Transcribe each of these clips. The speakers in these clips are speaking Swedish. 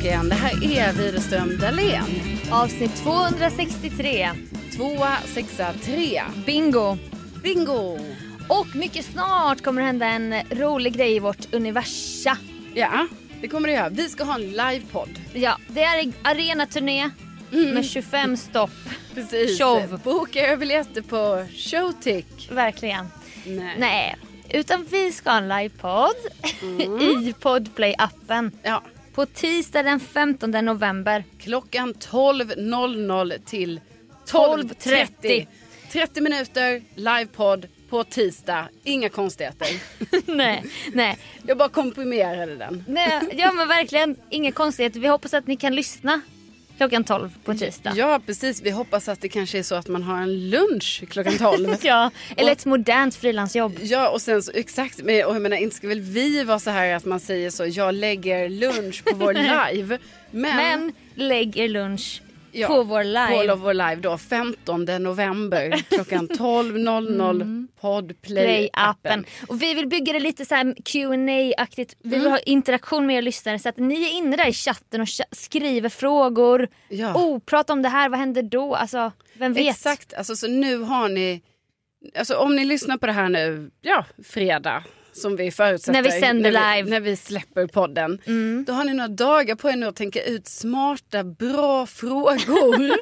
tillbaka igen. Det här är Widerström Dahlén. Avsnitt 263. Tvåa, sexa, tre. Bingo. Bingo! Och mycket snart kommer det hända en rolig grej i vårt universa. Ja, det kommer det göra. Vi ska ha en livepodd. Ja, det är arenaturné med 25 stopp. Precis. Show. Boka era biljetter på Showtick. Verkligen. Nej. Nej, utan vi ska ha en livepodd i Podplay-appen. Ja, På tisdag den 15 november. klockan 12.00 till 12.30. 12.30. 30 minuter livepodd på tisdag. Inga konstigheter. nej, nej. Jag bara komprimerade den. nej. Ja men verkligen, inga konstigheter. Vi hoppas att ni kan lyssna klockan 12 på tisdag. Ja, precis. Vi hoppas att det kanske är så att man har en lunch klockan 12. Ja, eller ett modernt frilansjobb. Ja och sen så exakt, men, och jag menar inte ska väl vi vara så här att man säger så, jag lägger lunch på vår live. Men, Men lägg er lunch ja, på vår live. På vår live då, 15 november klockan 12.00 Podplay-appen. Play-appen. Och vi vill bygga det lite så här qa aktigt Vi vill ha interaktion med er lyssnare så att ni är inne där i chatten och skriver frågor. Ja. Oh, prata om det här, vad händer då? Alltså, vem vet? Exakt, alltså, så nu har ni, alltså om ni lyssnar på det här nu, ja, fredag. Som vi förutsätter. När vi sänder när live. När vi släpper podden. Då har ni några dagar på er nu att tänka ut smarta, bra frågor.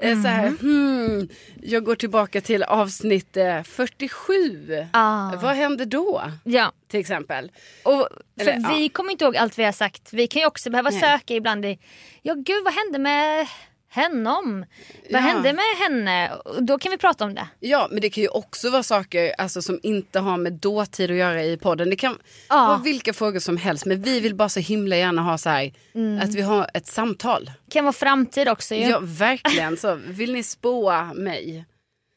Eh, så här, hmm, jag går tillbaka till avsnitt eh, 47. Ah. Vad hände då? Ja. Till exempel. Och för Eller, ja. vi kommer inte ihåg allt vi har sagt. Vi kan ju också behöva Nej. söka ibland i, ja gud vad hände med honom? Vad Ja. hände med henne? Då kan vi prata om det. Ja, men det kan ju också vara saker alltså, som inte har med dåtid att göra i podden. Det kan Ja. vara vilka frågor som helst. Men vi vill bara så himla gärna ha så här, Mm. att vi har ett samtal. Det kan vara framtid också ju. Ja, verkligen. Så vill ni spåa mig?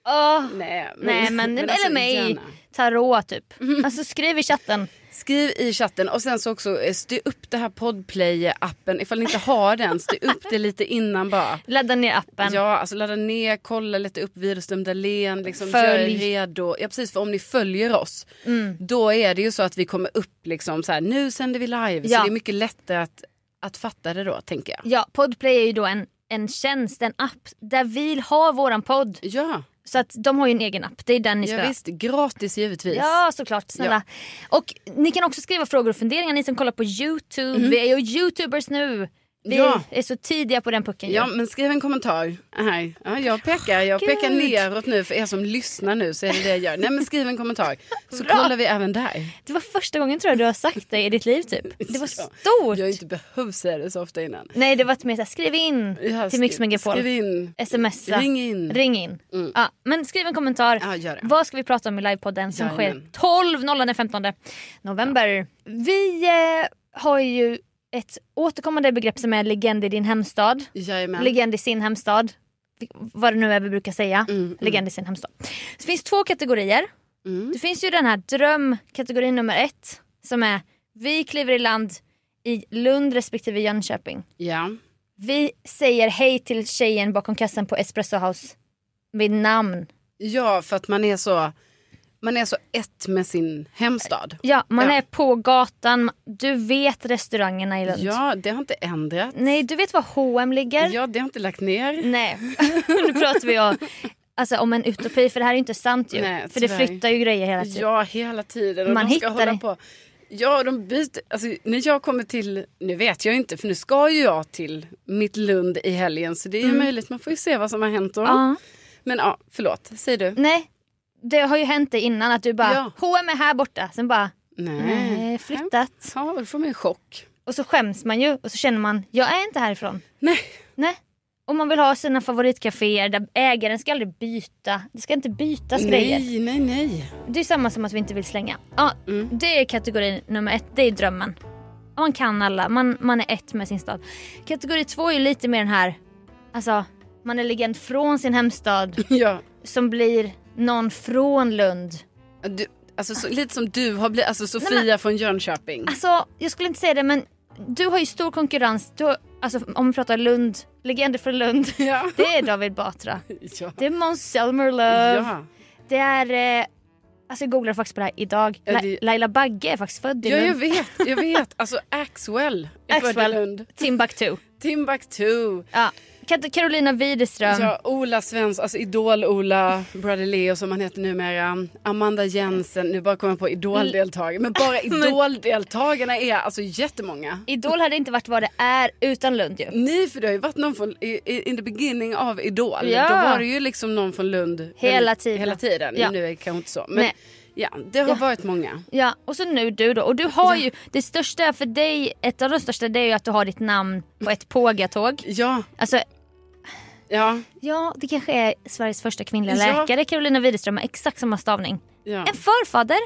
Åh. Nej, Nej men, alltså, eller mig, gärna. tarot typ. Alltså skriv i chatten. Skriv i chatten och sen så också eh, styr upp det här podplay-appen. Ifall ni inte har den, styr upp det lite innan bara. Ladda ner appen. Ja, alltså ladda ner, kolla lite upp Widerström Dahlén, liksom Följ. redo. Ja precis, för om ni följer oss, Mm. då är det ju så att vi kommer upp liksom så här, nu sänder vi live. Så Ja. det är mycket lättare att, att fatta det då, tänker jag. Ja, Podplay är ju då en, en tjänst, en app där vi har våran podd. Ja, Så att de har ju en egen app, det är den ni ska ja visst, gratis givetvis. Ja såklart, snälla. Och ni kan också skriva frågor och funderingar ni som kollar på Youtube. Vi är ju youtubers nu. Vi. Ja. är så tidiga på den pucken ju. Ja men skriv en kommentar här. Ja, jag pekar, jag Gud. pekar neråt nu för er som lyssnar nu så är det det jag gör. Nej men skriv en kommentar så Bra. kollar vi även där. Det var första gången tror jag du har sagt det i ditt liv typ. Det var Ja. stort. Jag har inte behövt säga det så ofta innan. Nej det var mer såhär, skriv in Ja, till Mix Megapol. Skriv in, Smsa. ring in. Ring in. Mm. Ja, men skriv en kommentar. Ja, gör det. Vad ska vi prata om i livepodden som Jajamän. sker 12 den 15 november. Vi eh, har ju ett återkommande begrepp som är legend i din hemstad. Jajamän. Legend i sin hemstad. Vad det nu är vi brukar säga. Mm, Legend i sin hemstad. Det finns två kategorier. Mm. Det finns ju den här drömkategorin nummer ett. Som är vi kliver i land i Lund respektive Jönköping. Ja. Vi säger hej till tjejen bakom kassan på Espresso House. Vid namn. ja, för att man är så man är så ett med sin hemstad. Ja, man Ja. är på gatan. Du vet restaurangerna i Lund. Ja, det har inte ändrat. Nej, du vet var H&M ligger? Ja, det har inte lagt ner. Nej, nu pratar vi om, alltså, om en utopi för det här är inte sant ju. Nej, för det flyttar ju grejer hela tiden. Ja, hela tiden. Och Man de ska hittar hålla det. på. Ja, de byter. Alltså, när jag kommer till, nu vet jag inte för nu ska ju jag till mitt Lund i helgen så det är ju möjligt. Man får ju se vad som har hänt då. Mm. Ja. Men ja, förlåt, säg du. Nej, det har ju hänt dig innan att du bara Ja. H&M är här borta. Sen bara Nej. nej, flyttat. Ja, då får man en chock. Och så skäms man ju och så känner man jag är inte härifrån. Nej. Nej. Och man vill ha sina favoritcaféer där ägaren ska aldrig byta. Det ska inte bytas grejer. Nej, nej, nej. Det är samma som att vi inte vill slänga. Ja, Mm. Det är kategori nummer ett, det är drömmen. Man kan alla, man, man är ett med sin stad. Kategori två är ju lite mer den här, alltså man är legend från sin hemstad Ja. som blir någon från Lund. Du, alltså, så, lite som du har blivit, alltså Sofia från Jönköping. Alltså jag skulle inte säga det men du har ju stor konkurrens. Du, har- alltså om vi pratar Lund, legender från Lund. Ja. Det är David Batra. ja. Det är Måns Zelmerlöw. ja. Det är, eh, Alltså jag googlade faktiskt på det här idag. La- Laila Bagge är faktiskt född i Ja, jag Lund. vet, jag vet. Alltså Axwell är född i Axwell. Lund. Timbuktu. Timbuktu. Ja. Carolina Widerström. Ja, Ola Svensson, alltså Idol-Ola, Brother Leo som han heter numera. Amanda Jensen, nu bara kommer jag på Idol-deltagare. Men bara Idol-deltagarna är alltså jättemånga. Idol hade inte varit vad det är utan Lund ju. Nej för det har ju varit någon från, i, in the beginning av Idol. Ja. Då var det ju liksom någon från Lund. Hela tiden. Hela tiden. Ja. Nu är det kanske inte så. Men Nej. ja, det har Ja. varit många. Ja, och så nu du då. Och du har ju, det största för dig, ett av de största det är ju att du har ditt namn på ett Pågatåg. Ja, Alltså, ja, ja det kanske är Sveriges första kvinnliga Ja. läkare, Carolina Widerström med exakt samma stavning. ja. En förfader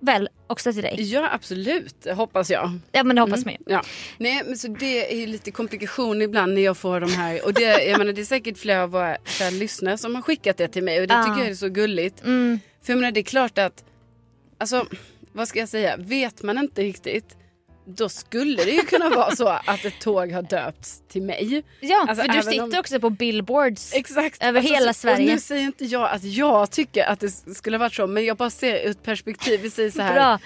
väl också till dig? Ja absolut, hoppas jag. Ja men det hoppas man ju. Ja. Nej men så det är lite komplikation ibland när jag får de här. Och det, jag menar, det är säkert flera av våra lyssnare som har skickat det till mig. Och det Ja. tycker jag är så gulligt. Mm. För jag menar det är klart att, alltså vad ska jag säga, vet man inte riktigt. Då skulle det ju kunna vara så att ett tåg har döpts till mig. Ja, Alltså, för du sitter om- också på billboards. Exakt. Över hela så, Sverige. Och nu säger inte jag att jag tycker att det skulle varit så. Men jag bara ser ett perspektiv. Vi säger så här. Bra.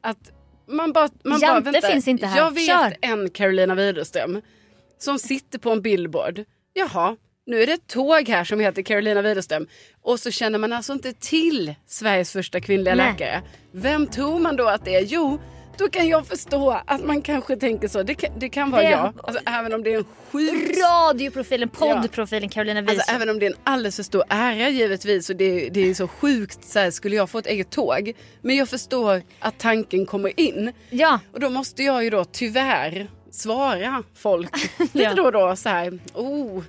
Att man bara, man Jante bara, vänta, finns inte här. Jag vet Kör. en Carolina Widerström som sitter på en billboard. Jaha, nu är det ett tåg här som heter Carolina Widerström. Och så känner man alltså inte till Sveriges första kvinnliga Nej. läkare. Vem tror man då att det är? Jo, då kan jag förstå att man kanske tänker så. Det kan, det kan vara Det- jag. Alltså, även om det är en sjuk Radioprofilen, poddprofilen Carolina Widerström. Alltså, även om det är en alldeles för stor ära givetvis och det, det är så sjukt så här, skulle jag få ett eget tåg. Men jag förstår att tanken kommer in. Ja, Och då måste jag ju då tyvärr svara folk lite Ja. då och då så här. Oh,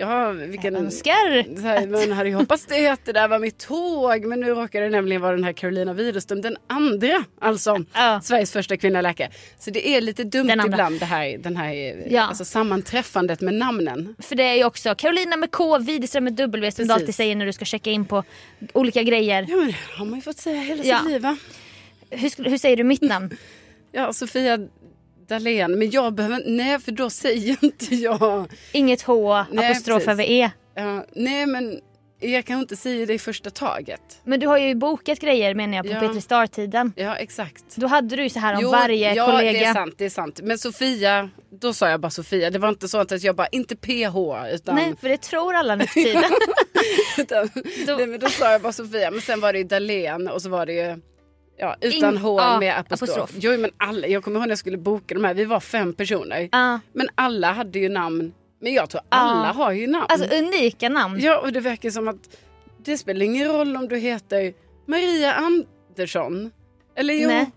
ja, vilken... önskar. Så här, man hade ju hoppats det att det där var mitt tåg men nu råkar det nämligen vara den här Carolina Widerström, den andra alltså. Ja. Sveriges första kvinnliga läkare. Så det är lite dumt ibland det här, den här Ja. alltså, sammanträffandet med namnen. För det är ju också Carolina med K, Widerström med W som du alltid säger när du ska checka in på olika grejer. Ja men det har man ju fått säga hela Ja. sitt liv va? Hur, hur säger du mitt namn? Ja, Sofia Dalén. Men jag behöver, nej för då säger inte jag. Inget H, Nej, apostrof precis. över E. Ja, nej men jag kan inte säga det i första taget. Men du har ju bokat grejer menar jag på Ja. Petri Star-tiden. Ja exakt. Då hade du ju så här om Jo, varje ja, kollega. det är sant, det är sant. Men Sofia, då sa jag bara Sofia. Det var inte så att jag bara, inte PH utan... Nej, för det tror alla nu för tiden. utan Då- nej, men då sa jag bara Sofia. Men sen var det ju Dalén och så var det ju Ja, utan In- H med apostrof. apostrof. Jo, men alla, jag kommer ihåg när jag skulle boka de här, vi var fem personer. Ja. Men alla hade ju namn. Men jag tror alla Ja. har ju namn. Alltså unika namn. Ja, och det verkar som att det spelar ingen roll om du heter Maria Andersson. Eller jo, Nej.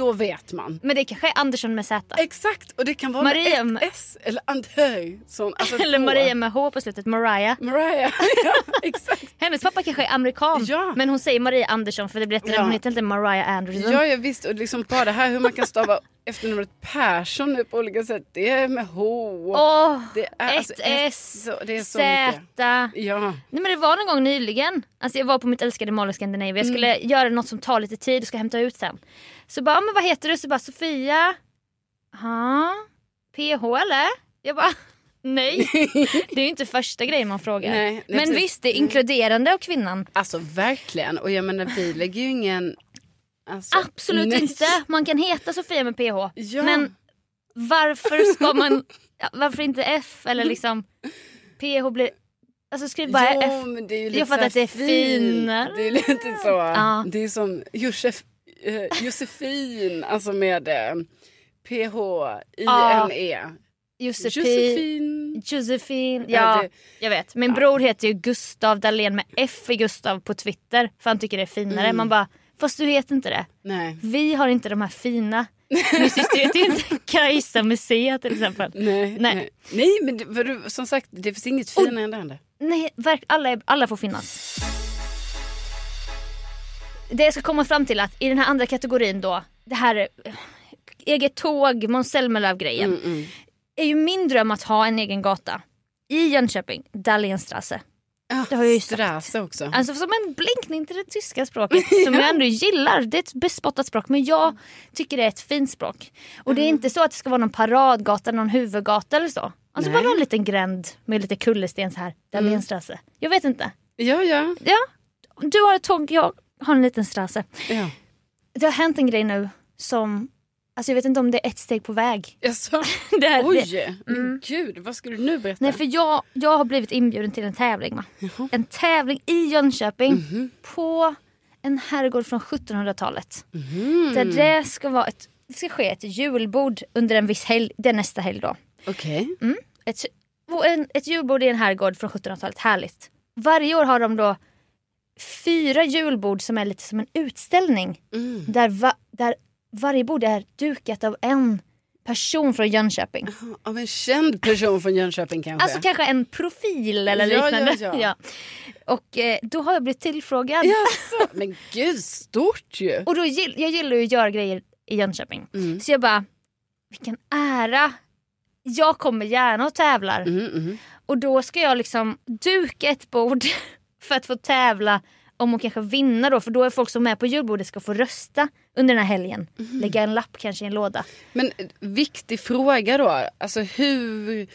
Då vet man. Men det kanske är Andersson med Z. Exakt, och det kan vara Maria med ett S eller Andersson. Alltså Eller H. Maria med H på slutet, Mariah. Mariah, ja exakt. Hennes pappa kanske är amerikan. Ja. Men hon säger Maria Andersson för det blir lättare. Ja. Hon heter inte Mariah Anderson. Ja, ja visst, och liksom bara det här hur man kan stava efternamnet Persson nu på olika sätt. Det är med H. Åh, det är, ett alltså, S, så, det är så Z. mycket. Ja, Nej men det var någon gång nyligen. Alltså jag var på mitt älskade Mall of Scandinavia. Jag skulle Mm. göra något som tar lite tid och ska hämta ut sen. Så bara, "Ja, men vad heter du? Så bara Sofia. Ja, PH eller? Jag bara, nej. Det är ju inte första grejen man frågar. Nej, nej, men precis. visst, det är inkluderande av kvinnan. alltså verkligen. Och jag menar vi lägger ju ingen... Alltså, Absolut nej. inte. Man kan heta Sofia med PH. Ja. Men varför ska man, varför inte F eller liksom PH blir, alltså skriv bara ja, F. men det är ju Jag lite fattar så att det är finare. Det är lite så. Ja. Det är som Josef, eh, Josefin, alltså med eh, P-H-I-N-E. Josefin. Josefin. Josefin, Ja, ja det- jag vet. Min bror heter ju Gustav Dahlén med F i Gustav på Twitter för han tycker det är finare. Mm. Man bara, fast du heter inte det. Nej. Vi har inte de här fina. Min syster heter inte Kajsa C till exempel. Nej, Nej. nej. nej men det, du, som sagt det finns inget finare än det. Nej, alla, alla får finnas. Det jag ska komma fram till att i den här andra kategorin då, det här eh, eget tåg, Måns Zelmerlöw-grejen. Mm, mm. är ju min dröm att ha en egen gata i Jönköping, Dahlénstrasse. Ah, Det har jag ju sagt. Också. Alltså som en blinkning till det tyska språket som jag ändå gillar. Det är ett bespottat språk men jag tycker det är ett fint språk. Och det är inte så att det ska vara någon paradgata, någon huvudgata eller så. Alltså Nej. bara någon liten gränd med lite kullersten så här. Dahlénstrasse. Jag vet inte. Ja, ja. Ja, du har ett tåg, jag har en liten strasse. Ja. Det har hänt en grej nu som, alltså jag vet inte om det är ett steg på väg. Jaså? Det här, det, Oj, men gud, vad ska du nu berätta? nej för jag, jag har blivit inbjuden till en tävling. Va? En tävling i Jönköping Mhm. på en herrgård från 1700-talet. Mhm. Där det ska vara ett, det ska ske ett julbord under en viss helg, det är nästa helg då. Okej. Ett, och en, ett julbord i en herrgård från 1700-talet, härligt. Varje år har de då fyra julbord som är lite som en utställning. Mm. Där, va, där varje bord är dukat av en person från Jönköping. Av en känd person från Jönköping kanske? Alltså kanske en profil eller Ja, liknande. ja, ja. Och eh, då har jag blivit tillfrågad. Jaså? Men gud, stort ju. Och då jag gillar ju att göra grejer i Jönköping. Mm. Så jag bara, vilken ära. Jag kommer gärna och tävlar. Mm, mm. Och då ska jag liksom duka ett bord för att få tävla om och kanske vinna då. För då är folk som är på julbordet ska få rösta under den här helgen. Mhm. Lägga en lapp kanske i en låda. Men eh, viktig fråga då. Alltså hur...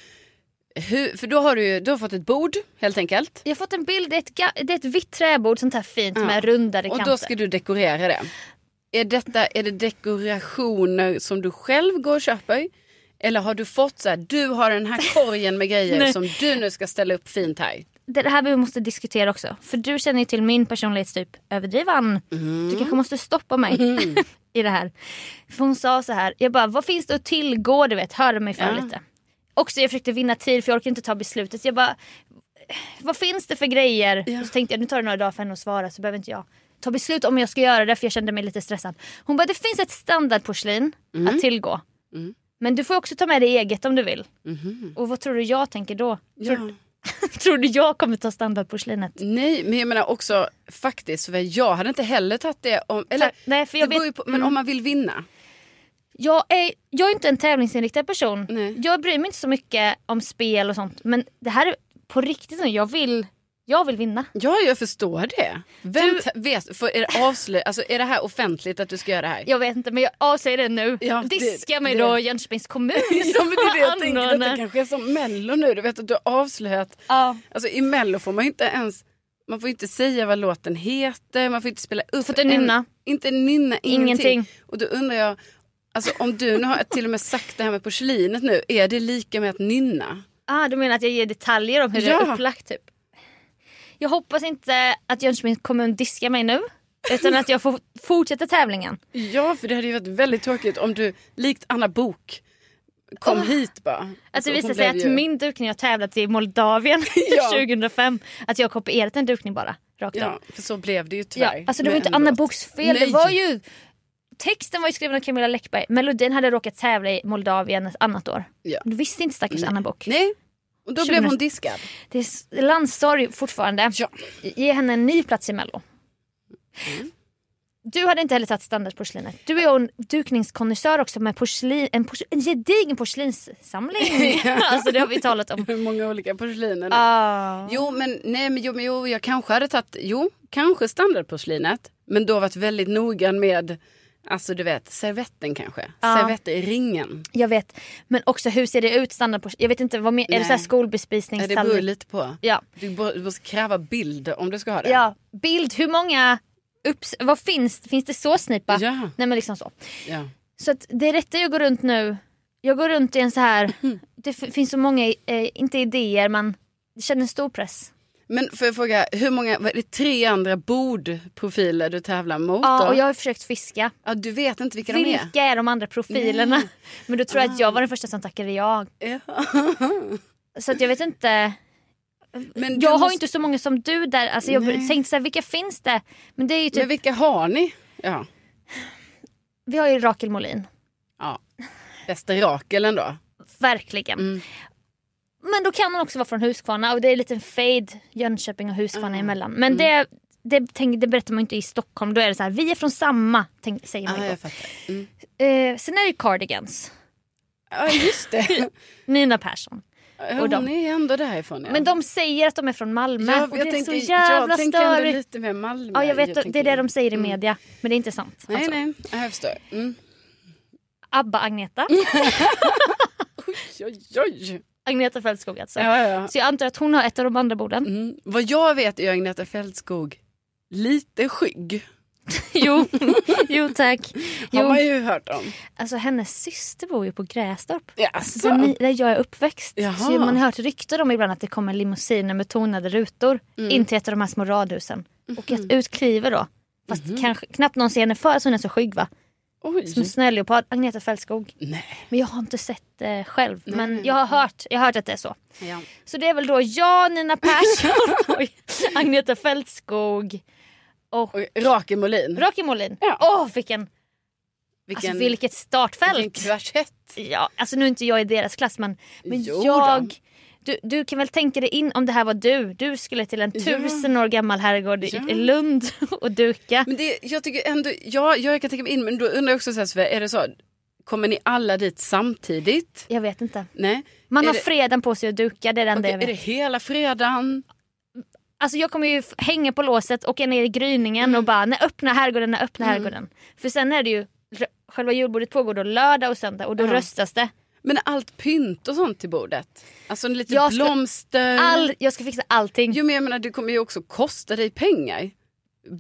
hur för då har du du har fått ett bord helt enkelt. Jag har fått en bild, det är ett, det är ett vitt träbord, sånt här fint Ja. med rundade Och kanter. då ska du dekorera det. Är, detta, är det dekorationer som du själv går och köper? Eller har du fått så här, du har den här korgen med grejer som du nu ska ställa upp fint här. Det är det här vi måste diskutera också. För du känner ju till min personlighetstyp, överdrivan. Mm. Du kanske måste stoppa mig i det här. För hon sa så här, jag bara vad finns det att tillgå du vet, hörde mig för Ja. lite. Också jag försökte vinna tid för jag orkar inte ta beslutet. Jag bara, vad finns det för grejer? Ja. Och så tänkte jag nu tar det några dagar för henne att svara så behöver inte jag ta beslut om jag ska göra det för jag kände mig lite stressad. Hon bara det finns ett standardporslin att tillgå. Mm. Men du får också ta med dig eget om du vill. Mhm. Och vad tror du jag tänker då? Ja. Tror, tror du jag kommer ta standardporslinet? Nej, men jag menar också faktiskt, för jag hade inte heller tagit det om... Eller, Nej, för jag vet, på, men om man vill vinna. jag, är, jag är inte en tävlingsinriktad person. Nej. Jag bryr mig inte så mycket om spel och sånt. Men det här är på riktigt. Jag vill, jag vill vinna. Ja, jag förstår det. Vem t- vet, för är, det avslöj, alltså, är det här offentligt att du ska göra det här? Jag vet inte men jag avsäger det nu. Ja, det- Diska mig det- då Jönköpings kommun Ja, men det är det jag tänker. Detta kanske är som Mello nu. Du vet att du har avslöjat. Ja. Alltså i Mello får man inte ens... Man får inte säga vad låten heter. Man får inte spela upp. Får inte nynna. inte nynna, ingenting. Ingenting. Och då undrar jag. Alltså om du nu har till och med sagt det här med porslinet nu. Är det lika med att nynna? Ah, du menar att jag ger detaljer om hur det Ja. är upplagt typ? Jag hoppas inte att Jönköpings kommun diskar mig nu. Utan att jag får fortsätta tävlingen. Ja, för det hade ju varit väldigt tråkigt om du likt Anna Bok kom Åh. hit bara. Att Alltså, det visar hon sig att ju- min dukning jag tävlat i Moldavien Ja. 2005. Att jag har kopierat en dukning bara. Rakt av. Ja, för så blev det ju Ja, tyvärr. alltså det var med inte Anna. Boks fel. Det Nej. var ju... Texten var ju skriven av Camilla Läckberg. Melodin hade råkat tävla i Moldavien ett annat år. Ja. Du visste inte stackars Anna Bock. Nej, och då 2000. blev hon diskad. Det är landssorg fortfarande. Ja. Ge henne en ny plats i Mello. Mm. Du hade inte heller tagit standardporslinet. Du är ju en dukningskonnässör också med porslin, en, pors, en gedigen porslinssamling. alltså det har vi talat om. Hur många olika porsliner. Ah. Jo, men, nej, men, jo, men jo, jag kanske hade tagit, jo, kanske standardporslinet. Men då varit väldigt noggrann med, alltså du vet, servetten kanske. Ja. Servettringen. Jag vet. Men också hur ser det ut standardporslin? Jag vet inte, vad mer, är det så här. Ja, det beror skolbespisningstallrik? lite på. Ja. Du, du måste kräva bild om du ska ha det. ja. Bild, hur många upps, vad finns, finns det såsnipa? Ja, Nej men liksom så. ja. Så att det rätta jag går runt nu, jag går runt i en så här, det finns så många, eh, inte idéer men jag känner en stor press. Men får jag fråga, hur många, vad är det tre andra bordprofiler du tävlar mot Ja, då? och jag har försökt fiska. ja, du vet inte vilka de är? Vilka är de andra profilerna? Nej. Men då tror jag att jag var den första som tackade ja. Ja. Så att jag vet inte. Men Jag har måste- inte så många som du där. Alltså jag Nej. tänkte så här, vilka finns det? Men det är ju typ, Men vilka har ni? Ja, vi har ju Rakel Molin. ja. bästa Rakel ändå. Verkligen. Mm. Men då kan hon också vara från Huskvarna och det är en liten fade Jönköping och Huskvarna Ah. emellan. Men det, det, tänk, det berättar man inte i Stockholm. Då är det så här, vi är från samma, tänk, säger man jag fattar. Mm. Eh, sen är det Cardigans. Ja, just det. Nina Persson. Och de- Hon är ändå därifrån. Ja. Men de säger att de är från Malmö Ja, och jag det är tänker, så jävla jag tänker ändå lite mer Malmö. Ja jag vet, det tänker- är det de säger i media. Men det är inte sant. Nej, alltså. nej, ja, jag förstår. Mm. Abba-Agneta. Oj, oj, oj. Agneta Fältskog alltså. Ja, ja. Så jag antar att hon har ett av de andra borden. Mm. Vad jag vet är Agneta Fältskog lite skygg. jo, jo tack. Har Jo. man ju hört om. Alltså hennes syster bor ju på Grästorp. Jaså? Där, ni, där jag är uppväxt. Jaha. Så man har hört rykten om ibland att det kommer limousiner med tonade rutor Mm. in till ett av de här små radhusen. Och Mhm. att ut kliver då. Fast kanske knappt någon ser henne för att hon är så skygg va? Oj. Som snöleopard, Agneta Fältskog. Nej. Men jag har inte sett det själv. Men Nej. jag har hört, jag har hört att det är så. Ja. Så det är väl då jag, Nina Persson, oj, Agneta Fältskog och Och Rakel Molin. Rocky Molin. Ja. Åh vilken, Vilken, alltså, vilket startfält. vilken kvartett. Ja, alltså nu är inte jag i deras klass men, men Jo då. Du, du kan väl tänka dig in om det här var du. Du skulle till en tusen år gammal herrgård i- Ja. Lund och duka. Men det, jag tycker ändå, ja, jag kan tänka mig in, men då undrar jag också så här, är det så, kommer ni alla dit samtidigt? Jag vet inte. Nej. Man Är har det- fredagen på sig att duka, det är det enda Okej, jag är det vet. hela fredagen? Alltså jag kommer ju hänga på låset, åka ner i gryningen Mm. och bara när öppna herrgården, öppna herrgården. För sen är det ju, själva julbordet pågår då lördag och söndag och då Ja. röstas det. Men allt pynt och sånt till bordet? Alltså lite Jag ska- blomster? All, jag ska fixa allting. Jo men jag menar det kommer ju också kosta dig pengar.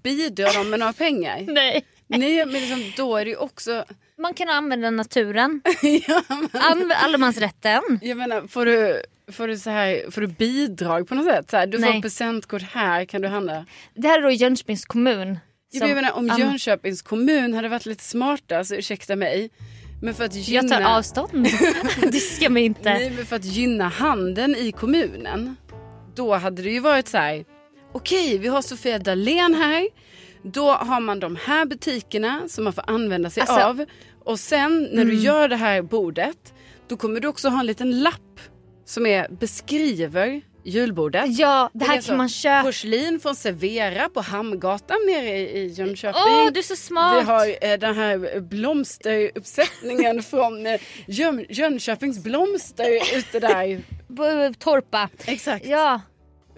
Bidrar de med några pengar? Nej. Nej men liksom, då är det ju också... Man kan använda naturen, ja, men, allemansrätten. jag menar får du, får, du så här, får du bidrag på något sätt? Så här, du får Nej. presentkort här, kan du handla? Det här är då Jönköpings kommun. Som- jag menar, om Jönköpings kommun hade varit lite smarta, alltså ursäkta mig. Men för att gynna, Jag tar avstånd. Diska mig inte. Nej, men för att gynna handeln i kommunen. Då hade det ju varit så här. Okej, vi har Sofia Dalén här. Då har man de här butikerna som man får använda sig Alltså- av. Och sen när du gör det här bordet. Då kommer du också ha en liten lapp som är, beskriver julbordet. Ja, det är här så. kan man köpa. Porslin från Servera på Hamngatan nere i, Jönköping. Åh, du är så smart. Vi har eh, den här blomsteruppsättningen från eh, Jön, Jönköpings blomster ute där. B- Torpa. Exakt. Ja.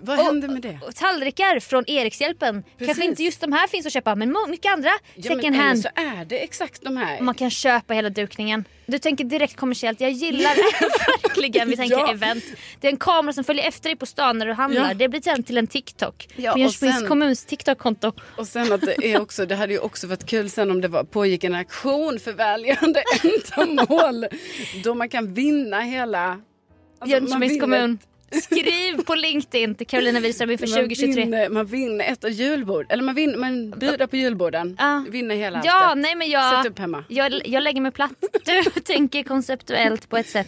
Vad händer med det? Och tallrikar från Erikshjälpen. Kanske inte just de här finns att köpa men mycket andra Ja, men second eller hand. så är det exakt de här. Man kan köpa hela dukningen. Du tänker direkt kommersiellt. Jag gillar verkligen. Vi tänker Ja. event. Det är en kamera som följer efter dig på stan när du handlar. Ja. Det blir sen till en TikTok. Ja, på Jönköpings kommuns TikTok-konto. Och sen att det är också, det hade ju också varit kul sen om det var, pågick en aktion för välgörande ändamål. då man kan vinna hela... alltså, Jönköpings kommun. Skriv på LinkedIn till Carolina Wiström inför Man 2023. vinner, man vinner ett julbord, eller man, vinner, man budar på julborden. Ja. Vinner hela Ja, nej men jag... Sätt upp hemma. Jag, jag lägger mig platt. Du tänker konceptuellt på ett sätt.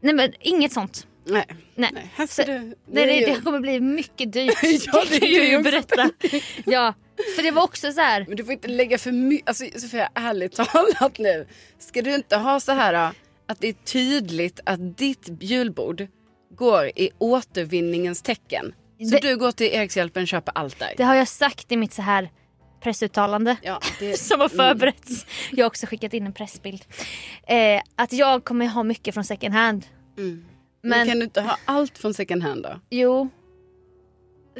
Nej men inget sånt. Nej. Nej. Nej, Så, du, det, det, det kommer bli mycket dyrt. Ja, det kan jag ju berätta. Ja, för det var också så här. Men du får inte lägga för mycket, alltså Sofia ärligt talat nu. Ska du inte ha så här då, att det är tydligt att ditt julbord går i återvinningens tecken. Så Det- du går till Erikshjälpen och köper allt där. Det har jag sagt i mitt så här pressuttalande. Ja, det, Som har förberetts. Jag har också skickat in en pressbild. Eh, att jag kommer ha mycket från second hand. Mm. Men, Men, kan du inte ha allt från second hand då? jo.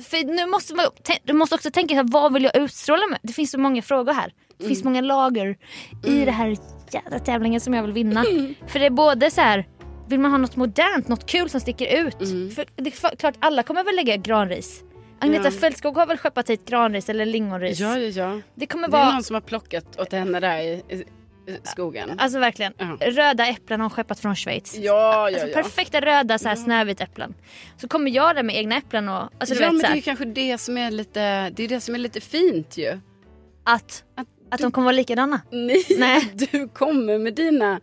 För nu måste man, du måste också tänka här, vad vill jag utstråla med? Det finns så många frågor här. Det finns många lager i det här jävla tävlingen som jag vill vinna. För det är både så här, vill man ha något modernt, något kul som sticker ut? För det är klart alla kommer väl lägga granris. Agneta Ja. Fältskog har väl skeppat hit granris eller lingonris. Ja, ja, ja. Det kommer Det är vara, någon som har plockat åt henne där i, i, skogen. alltså verkligen, Ja. röda äpplen har hon skeppat från Schweiz. Ja, ja, Alltså, ja. perfekta röda så här snövita äpplen. Så kommer jag där med egna äpplen och alltså, du ja, vet, men det är ju kanske det som är lite, det är det som är lite fint ju. att, Att att de kommer vara likadana. Nej, Nej. du kommer med dina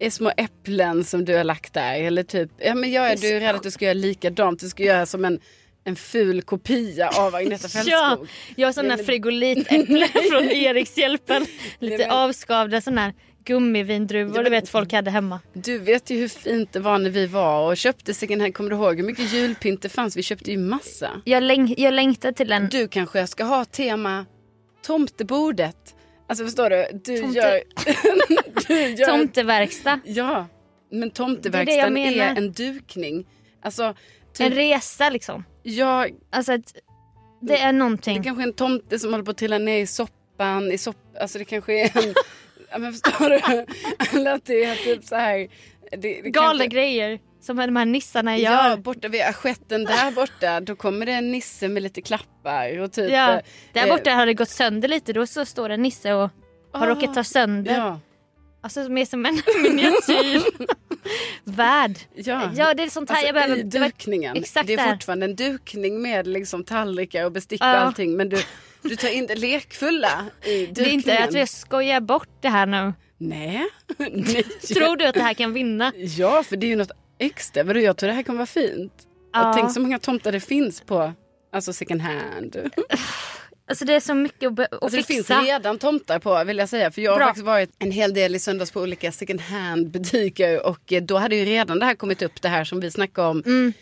eh, små äpplen som du har lagt där. Eller typ, ja men jag är, du är rädd att du ska göra likadant. Du ska göra som en, en ful kopia av Agneta Fältskog. Ja, jag har sådana frigolitäpplen från Erikshjälpen. Lite men- avskavda sådana här gummivindruvor Ja, du vet folk hade hemma. Du vet ju hur fint det var när vi var och köpte second hand. Kommer du ihåg hur mycket julpynt det fanns? Vi köpte ju massa. Jag, läng- jag längtar till en... Du kanske ska ha tema tomtebordet. Alltså förstår du? Du Tomte- gör... du gör tomteverkstad. Ja, men Det är det är, en dukning. Alltså, En typ, resa liksom. jag, Alltså ett, det är det någonting. kanske är en tomte som håller på att trilla ner i soppan. I sopp, alltså det kanske är en... ja, men förstår du? Eller att det är typ så här... Det, det Galna kanske- grejer Som de här nissarna Ja, gör. borta vid assiett,en där borta, då kommer det en nisse med lite klappar och typ... Ja, eh, där borta har det gått sönder lite. Då så står det en nisse och har Ah, råkat ta sönder. Ja, Alltså mer som en miniatyr. Värld. ja. Ja det är sånt här Alltså, jag behöver. i det dukningen. Exakt det är fortfarande en dukning med liksom tallrikar och bestick Ja. och allting. Men du, du tar in det lekfulla i Det dukningen. är inte att jag skojar bort det här nu. Nej. Nej. Tror du att det här kan vinna? Ja, för det är ju något extra. Vadå, jag tror det här kommer vara fint. Ja. Och tänk så många tomtar det finns på alltså second hand. Alltså det är så mycket att, Alltså det fixa. finns redan tomtar på vill jag säga. För jag har Bra. faktiskt varit en hel del i söndags på olika second hand butiker. Och eh, då hade ju redan det här kommit upp det här som vi snackade om Mm.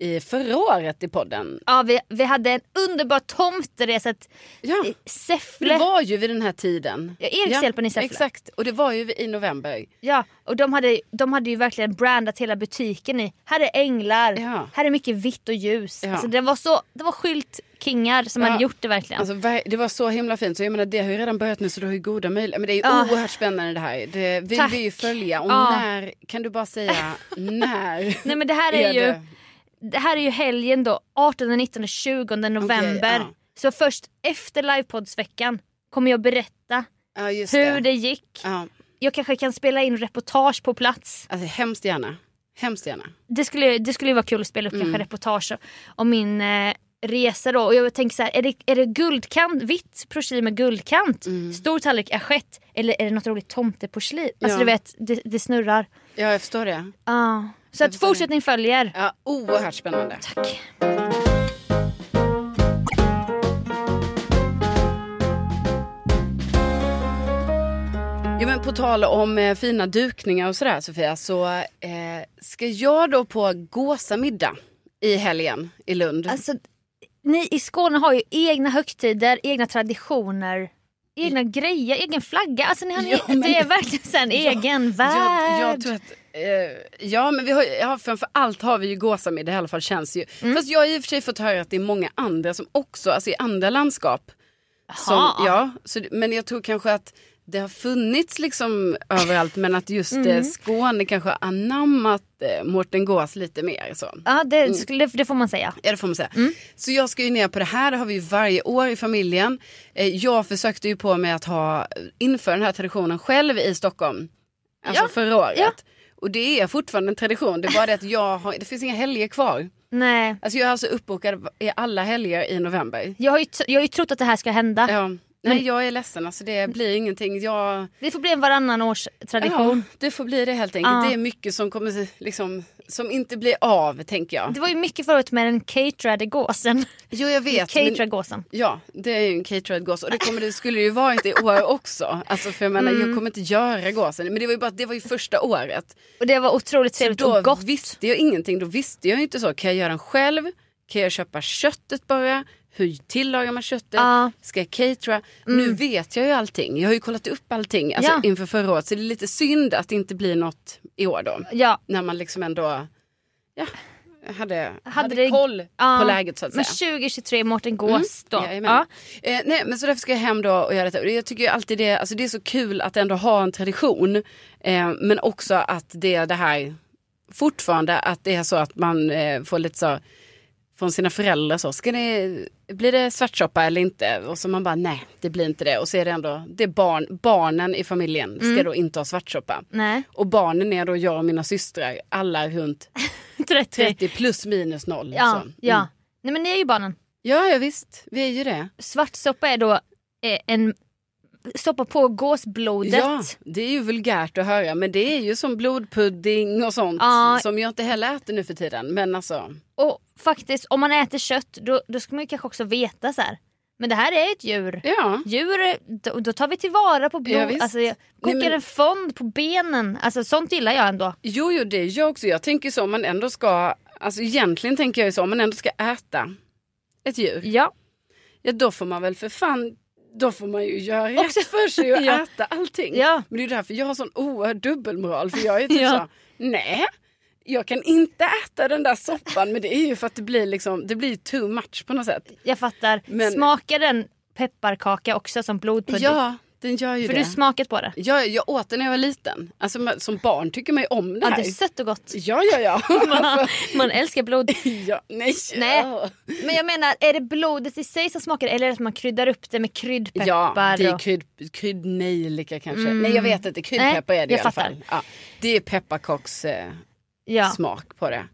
I förra året i podden. Ja, vi, vi hade en underbar tomteresa i Ja, Säffle. det var ju vid den här tiden. Ja, Erikshjälpen i Säffle. Exakt, och det var ju i november. Ja, och de hade, de hade ju verkligen brandat hela butiken i. Här är änglar, Ja. här är mycket vitt och ljus. Ja. Alltså det var så, det var skyltkingar som Ja. hade gjort det verkligen. Alltså, det var så himla fint. Så jag menar, det har ju redan börjat nu så du har ju goda möjligheter. Men det är ju Ja. oerhört spännande det här. Det vill Tack. vi ju följa. Och Ja. när, kan du bara säga när? Nej men det här är, ju, det? Det här är ju helgen då, 18, 19, 20 november. ja. Så först efter livepoddsveckan kommer jag berätta Ja, hur det. det gick. Ja, Jag kanske kan spela in reportage på plats. alltså, hemskt gärna. Hemskt gärna. Det skulle, det skulle ju vara kul att spela upp Mm. kanske reportage om min eh, resa då. Och jag tänker så här, är det, är det guldkant, vitt porslin med guldkant? Stor tallrik assiett? Eller är det något roligt tomteporslin? Alltså Mm. Ja. du vet, det, det snurrar. Ja, jag förstår det. Ja. Så att fortsättning följer. Ja, oerhört spännande. Tack. Ja, men på tal om eh, fina dukningar och sådär Sofia så eh, ska jag då på gåsamiddag i helgen i Lund. Alltså, ni i Skåne har ju egna högtider, egna traditioner. Egna grejer, egen flagga. Alltså, ni har, Ja, men- det är verkligen en egen värld. jag, jag tror att, eh, ja men vi har, ja, framför allt har vi ju gåsamiddag i alla fall känns ju. Mm. Fast jag har i och för sig fått höra att det är många andra som också, alltså i andra landskap. Som, ja, så, men jag tror kanske att det har funnits liksom överallt men att just Mm. eh, Skåne kanske har anammat eh, Mårten Gås lite mer. Så. Ja, det, skulle- det får man säga. Ja det får man säga. Mm. Så jag ska ju ner på det här, det har vi ju varje år i familjen. Eh, Jag försökte ju på mig att ha, införa den här traditionen själv i Stockholm. Alltså Ja, förra året. ja. Och det är fortfarande en tradition, det är bara det att jag har, det finns inga helger kvar. Nej. Alltså jag är alltså uppbokad i alla helger i november. Jag har, ju, jag har ju trott att det här ska hända. Ja. Nej jag är ledsen, alltså det blir ingenting. Jag, Det får bli en varannan års ja, tradition. det får bli det helt enkelt. Ja. Det är mycket som kommer liksom, som inte blir av tänker jag. Det var ju mycket förut med den caterade gåsen. Jo jag vet. Caterade gåsen. Ja, det är ju en caterad gås och det, kommer, det skulle ju varit i år också. Alltså för jag menar, Mm. jag kommer inte göra gåsen. Men det var ju bara det var ju första året. Och det var otroligt trevligt då och gott. visste jag ingenting. Då visste jag inte så. Kan jag göra den själv? Kan jag köpa köttet bara? Hur tillagar man köttet? Ja. Ska jag catera? Nu vet jag ju allting. Jag har ju kollat upp allting alltså, Ja. inför förra året. Så det är lite synd att det inte blir något i år då. Ja, När man liksom ändå ja, hade, hade, det- koll ja. på läget så att men säga. 2023 Mårten Gås då. Jajamän. Ja. Eh, nej, men så därför ska jag hem då och göra detta. Jag tycker ju alltid det, alltså det är så kul att ändå ha en tradition. Eh, men också att det är det här, fortfarande att det är så att man eh, får lite så från sina föräldrar så, ska det, blir det svartsoppa eller inte? Och så man bara nej, det blir inte det. Och så är det ändå, det är barn, barnen i familjen ska Mm. då inte ha svartsoppa. Nej, Och barnen är då jag och mina systrar, alla runt 30. 30 plus minus noll. Ja, så. Mm. ja. Nej men ni är ju barnen. ja, ja visst, vi är ju det. Svartsoppa är då eh, en soppa på gåsblodet. Ja, det är ju vulgärt att höra men det är ju som blodpudding och sånt Ja. som jag inte heller äter nu för tiden. Men alltså, Och faktiskt om man äter kött då, då ska man ju kanske också veta så här. Men det här är ett djur. ja. Djur, då, då tar vi tillvara på blod. Ja, alltså, jag kokar Nej, men- en fond på benen. Alltså sånt gillar jag ändå. Jo, jo, det är jag också. Jag tänker så om man ändå ska, alltså egentligen tänker jag ju så om man ändå ska äta ett djur. Ja. Ja, då får man väl för fan, då får man ju göra Också- rätt för sig och Ja. äta allting. Ja. Men det är därför jag har sån oerhörd dubbelmoral. För jag är typ Ja. så, nej. Jag kan inte äta den där soppan men det är ju för att det blir liksom, det blir too much på något sätt. Jag fattar. Men- Smakar den pepparkaka också som blodpudding? Ja, Den gör ju För det. du smakat på det. jag, jag åt den när jag var liten. Alltså som barn tycker man ju om det Ja, här. det är sött och gott. Ja, ja, ja. Man, man älskar blod. ja nej. Nej. Men jag menar, är det blodet i sig som smakar eller är det att man kryddar upp det med kryddpeppar? Ja, det är krydd, kryddnejlika kanske. Nej jag vet inte, kryddpeppar Nej, är det i alla fattar. fall. Ja, det är pepparkocks eh, ja. smak på det.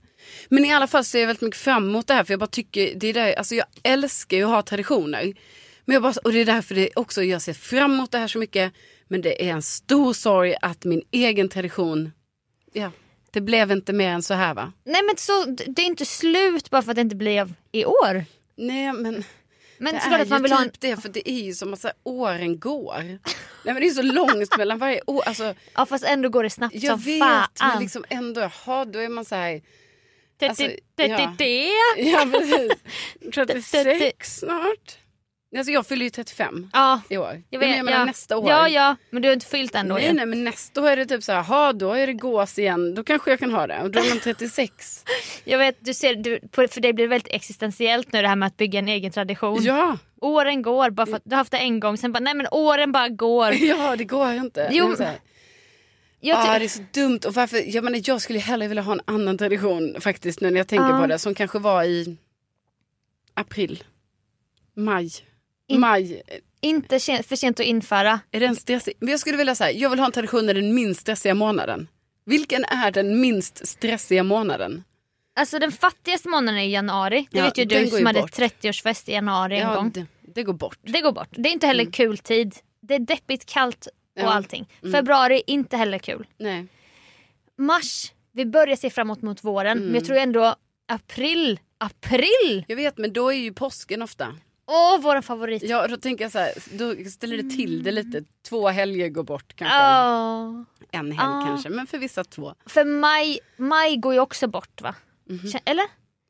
Men i alla fall ser jag väldigt mycket fram emot det här för jag bara tycker, det är där, alltså jag älskar ju att ha traditioner. Men jag bara, och det är därför det också, jag ser fram emot det här så mycket. Men det är en stor sorg att min egen tradition, ja, det blev inte mer än så här va? Nej men så, det är inte slut bara för att det inte blev i år. Nej men Men det är att man ju vill ha en... typ det för det är ju som att så här, åren går. Nej men det är så långt mellan varje år. Alltså, Ja fast ändå går det snabbt jag som vet fan. men liksom ändå, jaha då är man så här. alltså, ja. Ja precis. 36 snart. Alltså jag fyller ju 35 Ja, i år. jag Ja, vet. men jag menar ja. nästa år. Ja, ja, men du har inte fyllt ändå Nej, ju. nej men nästa år är det typ så här, då är det gås igen, då kanske jag kan ha det. Och då är man 36. Jag vet, du ser, du, för dig blir det väldigt existentiellt nu det här med att bygga en egen tradition. Ja, Åren går bara för att du har haft det en gång, sen bara nej men åren bara går. ja det går inte. Jo, Det är så här, Jag ah, det är så dumt. Och varför, jag, menar, jag skulle hellre vilja ha en annan tradition faktiskt nu när jag tänker Ja. på det. Som kanske var i april, maj. In- Maj, inte för sent att införa. är den stressig? Men jag skulle vilja säga, jag vill ha en tradition i den minst stressiga månaden. Vilken är den minst stressiga månaden? Alltså den fattigaste månaden är januari. Det Ja, vet ju du som ju hade bort. 30-årsfest i januari en Ja, gång. det, det går bort. Det går bort. Det är inte heller kul tid. Det är deppigt, kallt och Ja. allting. Februari är inte heller kul. Nej. Mars, vi börjar se framåt mot våren. Mm. Men jag tror ändå april, april! Jag vet men då är ju påsken ofta. Åh, våran favorit. Ja då tänker jag så här, då ställer det till det lite. Två helger går bort kanske. Åh. En helg Ah. kanske men för vissa två. För maj, maj går ju också bort va? Mhm. Kä- Eller?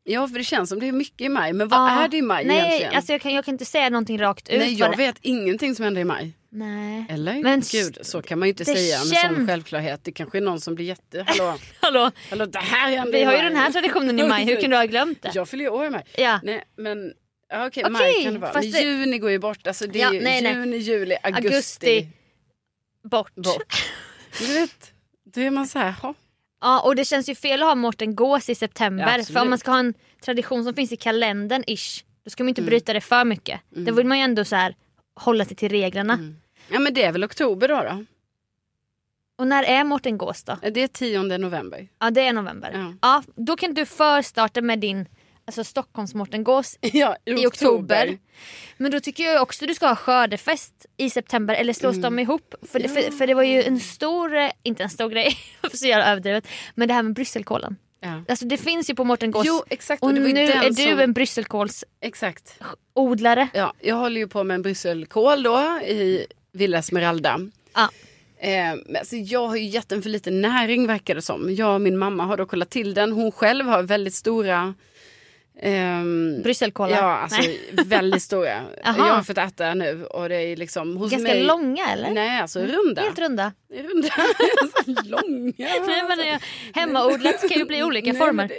Ja för det känns som det är mycket i maj. Men vad är det i maj Nej, egentligen? alltså jag kan, jag kan inte säga någonting rakt ut. Nej jag det- vet ingenting som händer i maj. Nej. Eller? Men Gud så kan man ju inte säga med känns- sån självklarhet. Det kanske är någon som blir jätte... Hallå, Hallå, hallå det här händer vi har ju den här traditionen i maj. Hur kan du ha glömt det? Jag fyller ju år i maj. Ja. Nej men ja, okej Okej, maj kan det vara. Men det- juni går ju bort. Alltså det är Ja, ju nej, nej. juni, juli, augusti. Augusti. Bort. Bort. Du vet, då är man så här, ha. Ja, och det känns ju fel att ha Mårten Gås i Ja, september. absolut. för om man ska ha en tradition som finns i kalendern ish. Då ska man Mm. inte bryta det för mycket. Då vill man ju ändå så här hålla sig till reglerna. Mm. Ja men det är väl oktober då då? Och när är Mårten Gås då? Det är 10 november. Ja det är november. Ja. Ja, då kan du förstarta med din alltså Stockholms Mårten Gås Ja, i oktober. Men då tycker jag också du ska ha skördefest i september eller slås Mm. de ihop? För, för, för det var ju en stor, eh, inte en stor grej, för så jävla överdrivet, men det här med brysselkålen. Ja. Alltså det finns ju på Mårten Gås Jo exakt. och ju nu är du som... en brysselkålsodlare. Ja, jag håller ju på med en brysselkål då i Villa Esmeralda. Ja. Eh, alltså jag har ju gett den för lite näring verkar det som. Jag och min mamma har då kollat till den. Hon själv har väldigt stora ehm, Brysselkålar. Ja, alltså Nej. väldigt stora. Jag har fått äta nu och det är liksom hos Ganska mig. långa eller? Nej, alltså runda. Helt runda. Runda. Så långa. Nej, men eh, hemmaodlat kan ju bli olika Nej, former.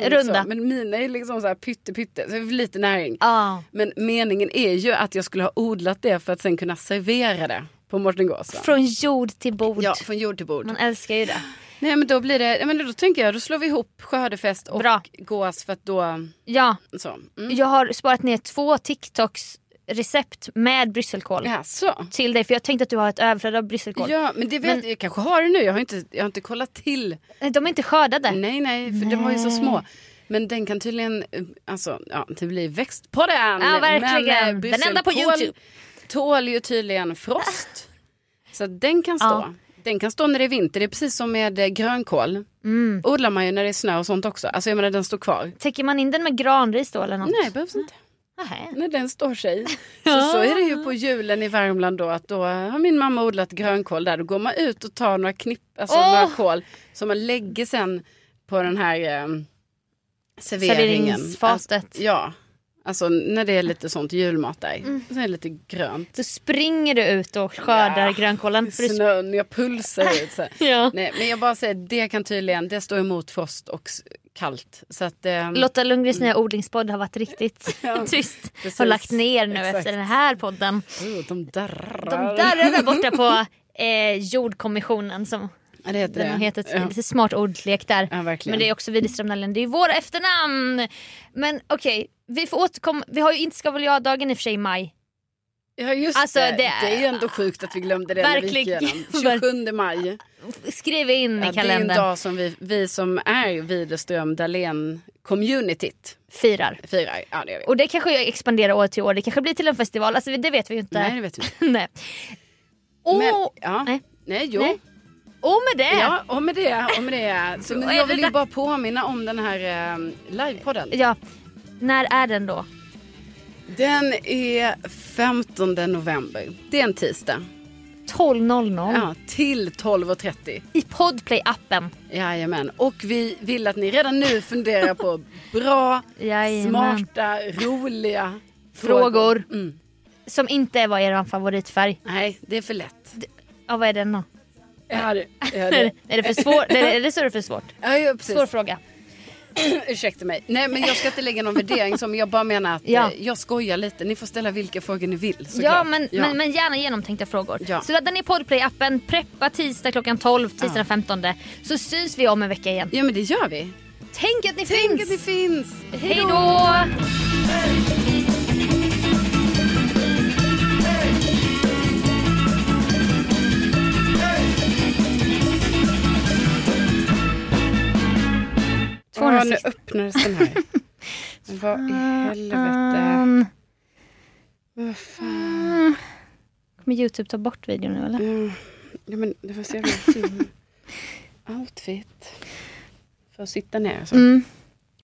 Men, Runda. Så. men mina är liksom så här pytte pytte. Så lite näring. Ja. Men meningen är ju att jag skulle ha odlat det för att sen kunna servera det på Mårtengås. va? Från jord till bord. Ja, från jord till bord. Man älskar ju det. Nej men då blir det, nej, men då tänker jag då slår vi ihop skördefest och Bra. gås för att då, Ja, så. Mm. jag har sparat ner två TikToks recept med brysselkål Ja, så. till dig för jag tänkte att du har ett överflöd av brysselkål. Ja men det vet Men- jag, kanske har det nu, jag har inte, jag har inte kollat till. De är inte skördade. Nej nej, för de var ju så Nej. små. Men den kan tydligen, eh, alltså ja det blir växt på den. Ja, verkligen. Men, eh, Den enda på YouTube. Tål ju tydligen frost. Så den kan stå. Ja. Den kan stå när det är vinter, det är precis som med eh, grönkål. Mm. Odlar man ju när det är snö och sånt också. Alltså jag menar den står kvar. Täcker man in den med granris då eller något? Nej, behövs inte. Nähä. När den står sig. Så, så är det ju på julen i Värmland då att då har min mamma odlat grönkål där. Då går man ut och tar några knipp, alltså Åh! några kål som man lägger sen på den här eh, serveringen. Serveringsfatet. Alltså, ja, alltså när det är lite sånt julmat där. Mm. Och sen är det lite grönt. Så springer du ut och skördar Ja. grönkålen. För. Snön, jag pulsar ut så. Ja. Nej, men jag bara säger, det kan tydligen, det står emot frost och kallt. Så att, eh, Lotta Lundgrens nya odlingspodd har varit riktigt Ja, tyst. precis. Har lagt ner nu Exakt. efter den här podden. oh, de darrar. De darrar där borta på eh, jordkommissionen som det heter den det. har hetat. Ja. Lite smart ordlek där. Ja. Men det är också Widerström det är ju våra efternamn. Men okej, vi får återkomma. Vi har ju inte ska väl jag-dagen i och för sig i maj. Ja just Alltså, det. det det, är- ju ändå sjukt att vi glömde det Verkligen. igenom. 27 maj. Skriv in i Ja, det är en kalendern. dag som vi, vi som är Widerström Dahlén communityt Firar. firar. Ja det. Och det kanske expanderar år till år. Det kanske blir till en festival. Alltså det vet vi ju inte. Nej det vet vi inte. Nej. Och, Men, ja. nej. Nej. jo. Nej. Och med det. Ja, och med det. Och med det. Så, Och jag vill ju bara påminna om den här eh, livepodden. Ja. När är den då? Den är 15 november. Det är en tisdag. 12.00 Ja, till 12.30. i Podplay-appen. Jajamän. Och vi vill att ni redan nu funderar på bra, Jajamän. smarta, roliga Frågor. Mm. Som inte var er favoritfärg. Nej, det är för lätt. Ja, vad är den då? Ja, det, ja, Är det. det för svårt? är det så är det för svårt? Ja, ja, precis. Svår fråga. Ursäkta mig. Nej, men jag ska inte lägga någon värdering som jag bara menar att Ja. eh, jag skojar lite. Ni får ställa vilka frågor ni vill. Ja såklart. men, Men, men gärna genomtänkta frågor. Ja. Så ladda ner Podplay-appen, preppa tisdag klockan 12, tisdag den 15. Så syns vi om en vecka igen. Ja, men det gör vi. Tänk att ni Tänk finns! att det finns. Hej då! Ja, nu öppnades den här. Men vad i helvete. Um, Vad fan. kommer Youtube ta bort videon nu eller? Ja, ja, men det var så jävla fin outfit. För att sitta ner. Så. Mm.